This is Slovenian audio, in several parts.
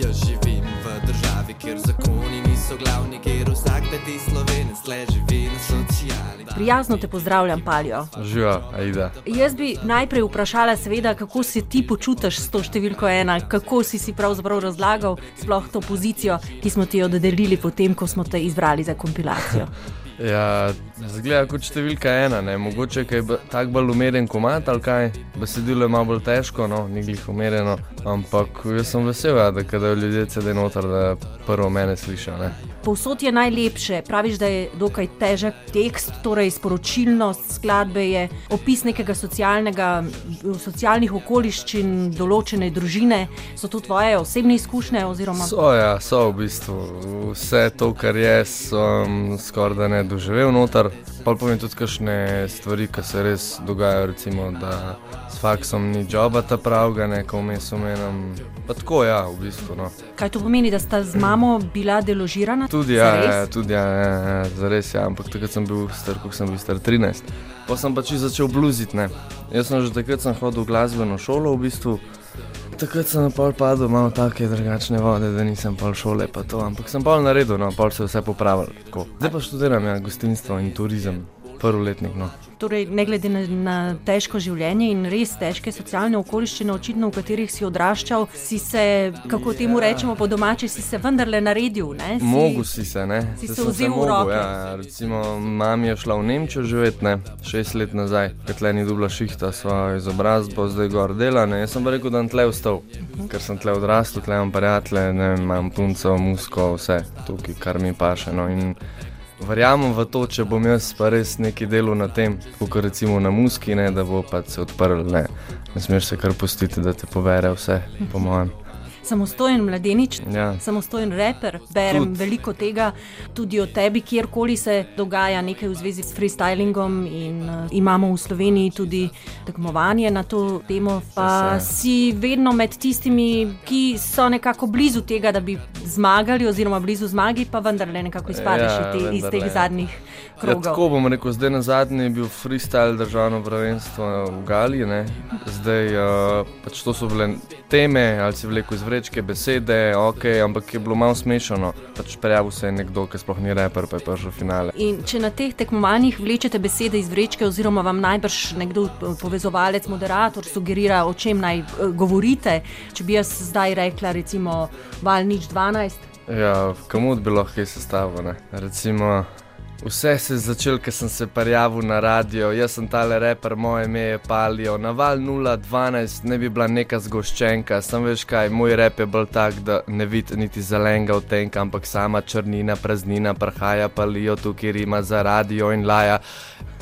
Jaz živim v državi, kjer zakoni niso glavni, kjer vsak peti slovenec le živi na sociali. Prijazno te pozdravljam, Paljo. Živa, Aida. Jaz bi najprej vprašala, seveda, kako se ti počutiš s to številko ena, kako si si pravzaprav razlagal sploh to pozicijo, ki smo ti jo dodelili potem, ko smo te izbrali za kompilacijo. Ja, zgleda kot številka ena, ne? mogoče je tako bolj umeren komat ali kaj. Besedilo je malo bolj težko, no, ni glih umereno, ampak jaz sem vesel, ja, da kadajo ljudje CD noter, da prvo mene slišijo. Povsod je najlepše, praviš, da je dokaj težek tekst, torej sporočilnost skladbe je opis nekega socialnega, socialnih okoliščin, določene družine. So to tvoje osebne izkušnje? Oziroma... So, ja, so v bistvu vse to, kar jaz sem skoraj da ne doživel noter. Pa povem tudi kakšne stvari, ki se res dogajajo, recimo, da s faksom ni joba ta pravga, neko vmes omenjam. Tako ja, v bistvu. No. Kaj to pomeni, da sta z mamo bila deložirana? Tudi ja, ja, tudi ja, ja, ja, zares ja, ampak takrat sem bil star, kot sem bil star 13. Pa sem pač začel bluziti. Jaz sem že takrat sem hodil v glasbeno šolo v bistvu. Takrat sem na pol padel, malo take drugačne vode, da nisem pol šole, pa to, ampak sem pol naredil, no, pol se vse popravil. Zdaj pa študiram ja, gostinstvo in turizem prvoletnik. No. Torej, ne glede na, na težko življenje in res težke socialne okoliščine, očitno v katerih si odraščal, si se, kako temu rečemo po domači, si se vendarle naredil. Si, Mogu si se, ne? Si se, se vzel v roke. Ja, recimo, mami je šla v Nemčijo živeti, ne? šest let nazaj, ker tle ni dubla šihta svojo izobrazbo, zdaj gor dela. Ne? Jaz sem rekel, da sem tle vstal, uh -huh. ker sem tle odrastel, tle imam prijatelje, imam punco, musko, vse tukaj, kar mi paše. No? Verjamem v to, če bom jaz pa res nekaj delal na tem, kot recimo na muski, ne, da bo pa se odprl. Ne, ne smeš se kar pustiti, da te povere vse, po mojem samostojen mladenič, ja. samostojen reper. Berem Tud. veliko tega tudi o tebi, kjerkoli se dogaja nekaj v zvezi s freestylingom. In, uh, imamo v Sloveniji tudi tekmovanje na to temo. Pa si vedno med tistimi, ki so nekako blizu tega, da bi zmagali, oziroma blizu zmagi, pa vendarle nekako izpadeš ja, te, iz teh zadnjih krogov. Ja, tako bom rekel, zdaj na zadnji je bil freestyle državno prvenstvo v Gali. Ne? Zdaj uh, pač to so bile teme, ali si vlekel iz vrečke besede, ok, ampak je bilo malo smešno. Pač prijavil se je nekdo, ki sploh ni reper, pa je prišel v finale. In če na teh tekmovanjih vlečete besede iz vrečke, oziroma vam najbrž nekdo povezovalec, moderator sugerira, o čem naj uh, govorite, če bi jaz zdaj rekla, recimo, val nič 12. Ja, kamut bi lahko sestavljeno. Recimo. Vse se je začelo, ker sem se prijavil na radio, jaz sem tale reper, moje ime je Palijo. Na val 012 ne bi bila neka zgoščenka, sem veš kaj, moj rep je bolj tak, da ne vidiš niti zelenega v tem, ampak sama črnina, praznina, prhaja Palijo, tukaj ima za radio in laja.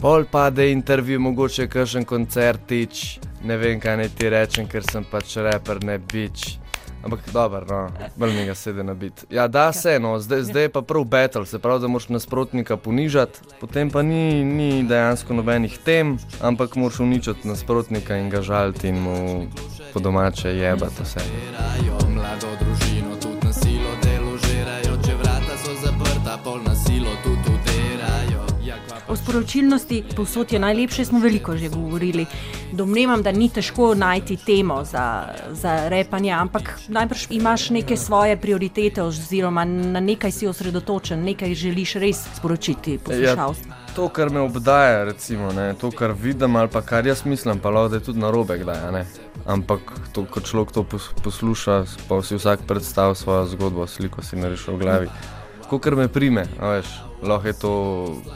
Pol pa da je intervju, mogoče kakšen koncertič, ne vem kaj naj ti rečem, ker sem pač reper, ne bič. Ampak dobro, no, mi ga sedi na bit. Ja, da se, no, zdaj, zdaj je pa prav battle, se pravi, da moraš nasprotnika ponižati, potem pa ni, ni dejansko nobenih tem, ampak moraš uničiti nasprotnika in ga žaliti in mu po domače jebati vse. Mlado družino O sporočilnosti posod je najlepše, smo veliko že govorili. Domnevam, da ni težko najti temo za, za repanje, ampak najbrž imaš neke svoje prioritete, oziroma na nekaj si osredotočen, nekaj želiš res sporočiti poslušalstvu. Ja, to, kar me obdaja, recimo, ne, to, kar vidim ali pa kar jaz mislim, pa lahko je tudi na robe, kdaj. Ampak to, ko človek to posluša, pa si vsak predstavlja svojo zgodbo, sliko si narešil v glavi. Ko kar me prime, veš lahko je to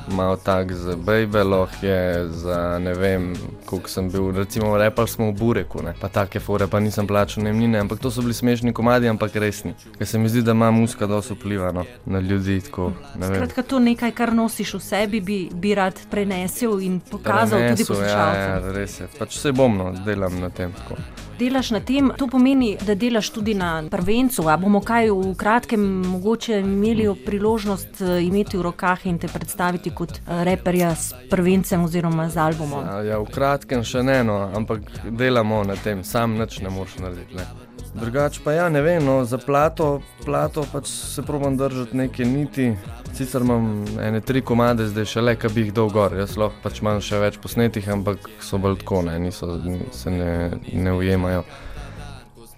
malo tak za bebe, lahko je za ne vem, koliko sem bil. Recimo, repal smo v Bureku, ne? pa take fore, pa nisem plačal najemnine, ampak to so bili smešni komadi, ampak resni. Ker se mi zdi, da ima muska dosto vpliva no? na ljudi. Tako, Skratka, to nekaj, kar nosiš v sebi, bi, bi rad prenesel in pokazal prenesel, tudi poslušalcem. Ja, ja, res je. Pač vse bom, no, delam na tem. Tako delaš na tem, to pomeni, da delaš tudi na prvencu. A bomo kaj v kratkem mogoče imeli priložnost eh, imeti v rokah in te predstaviti kot eh, reperja s prvencem oziroma z albumom? Ja, ja, v kratkem še ne, no, ampak delamo na tem, sam nič ne moreš narediti. Ne. Drugač pa ja, ne vem, no, za plato, plato pač se probujem držati neke niti. Sicer imam ene tri komade, zdaj še le, ki bi jih dal gor. Jaz lahko pač imam še več posnetih, ampak so bolj tako, ne, niso, se ne, ne ujemajo.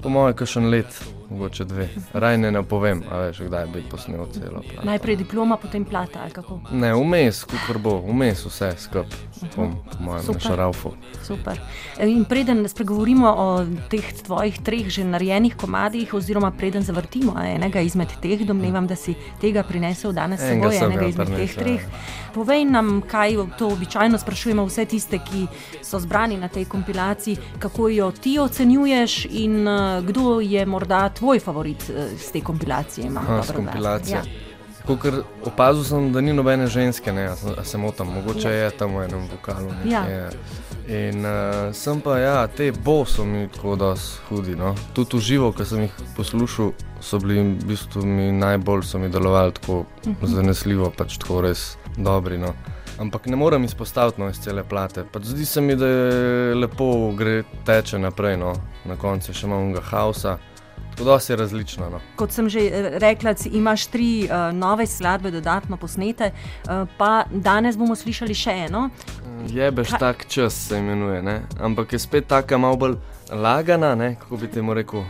Po mojem, kakšen let mogoče dve. Raj ne napovem, a veš, kdaj bi posnel celo. Plato. Najprej diploma, potem plata ali kako? Ne, vmes, kukor bo, vmes vse skup, po mojem šarafu. Super. E, in preden spregovorimo o teh tvojih treh že narejenih komadih, oziroma preden zavrtimo enega izmed teh, domnevam, da si tega prinesel danes s seboj, enega izmed prinesel, teh treh. Ja. Povej nam, kaj to običajno sprašujemo vse tiste, ki so zbrani na tej kompilaciji, kako jo ti ocenjuješ in uh, kdo je morda tvoj favorit uh, z te kompilacije. Aha, kompilacije. Ja. Ker opazil sem, da ni nobene ženske, ne, a se motim, mogoče ja. je tam v enem vokalu. Ja. In uh, sem pa, ja, te bo so mi tako da hudi. No. Tudi v živo, ki sem jih poslušal, so bili v bistvu mi najbolj, so mi delovali tako uh mhm. -huh. zanesljivo, pač tako res dobri. No. Ampak ne morem izpostaviti no, iz cele plate. Pač zdi se mi, da je lepo, gre teče naprej, no. na koncu še imamo ga haosa. Tako da je različno. No. Kot sem že eh, rekla, imaš tri uh, nove skladbe, dodatno posnete, uh, pa danes bomo slišali še eno. Jebeš Ka tak čas, se imenuje, ne? ampak je spet tako malo bolj lagana, ne? kako bi ti mu rekel,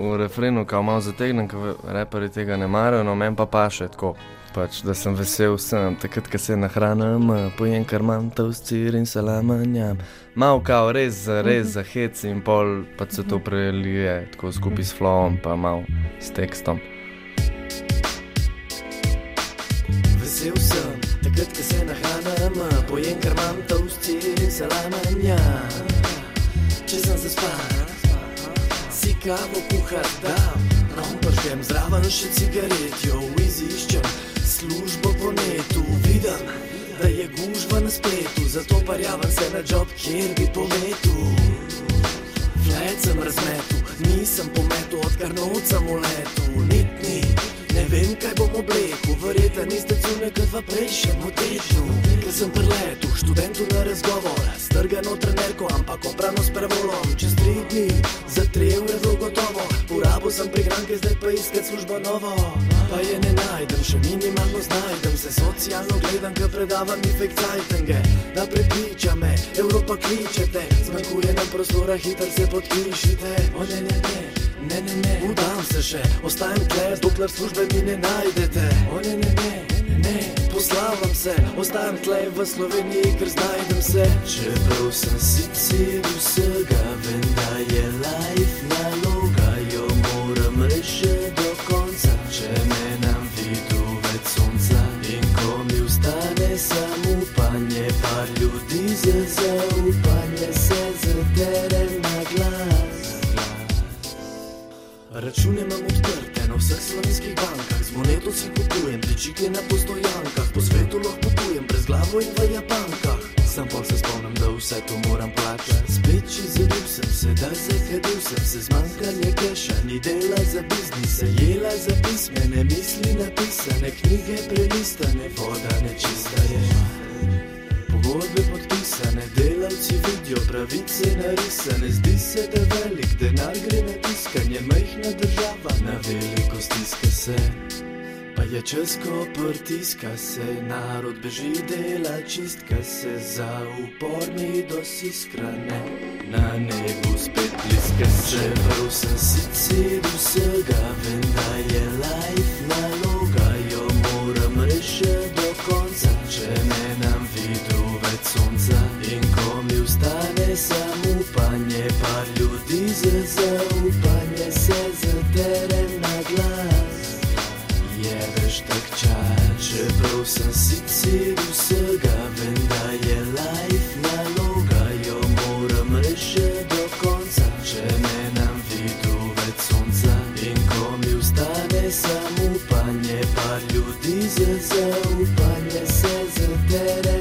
v refrenu, kao malo zategnen, ker reperi tega ne marajo, no meni pa pa še tako pač, da sem vesel, sem takrat, ko se nahranim, pojem kar imam to scir in salamanjam. Mal kao res, res za hec in pol, pa se to prelije tako skupaj s flowom, pa mal s tekstom. Vesel sem, takrat, ko se nahranim, pojem kar imam to scir in salamanjam. Če zaspan, si kavo kuhar dam. Pržem zraven še cigaret, jo iziščem službo po netu, vidim, da je gužva na spletu, zato parjavam se na job, kjer bi pometu. Flet sem razmetu, nisem pometu, odkar nocam v letu, nitni. Ne vem, kaj bom oblekel, verjetno niste cune, kot v prejšnjem tednu. Ker sem preletu, študentu na razgovor, strgano trenerko, ampak oprano s prevolom. Čez sem prihranke, zdaj pa iskat službo novo pa je ne najdem, še minimalno znajdem se socialno gledam, ker predavam efekt zajtenge. Da prepriča me, Evropa kličete, zmanjkuje nam prostora, hitro se podpišite. O ne, ne, ne, ne, ne, ne, udam se še, ostajam tle, dokler službe mi ne najdete. O ne, ne, ne, ne, poslavam se, ostajam tle v Sloveniji, ker znajdem se. Čeprav sem sicer vsega, vem, da je life naloga, zaupanje se zadere na glas. Račune imam odprte na vseh slovenskih bankah, z moneto si kupujem, prečike na postojankah, po svetu lahko potujem, brez glavo in v japankah. Sam pa se spomnim, da vse to moram plačati. Spet če zabil sem se, da zakadil sem se, zmanjkanje keša, ni dela za biznis, jela za pismene misli napisane, knjige prelistane, voda pravice narisane, zdi se, da velik denar gre na tiskanje, majhna država na veliko stiska se. Pa je čas, ko pritiska se, narod beži dela, čistka se. Za uporni dosi skrane. Na nebu spet bliska se, vrl sem sicer vsega, vem, da je life samo upanje, pa ljudi za zaupanje se zatere.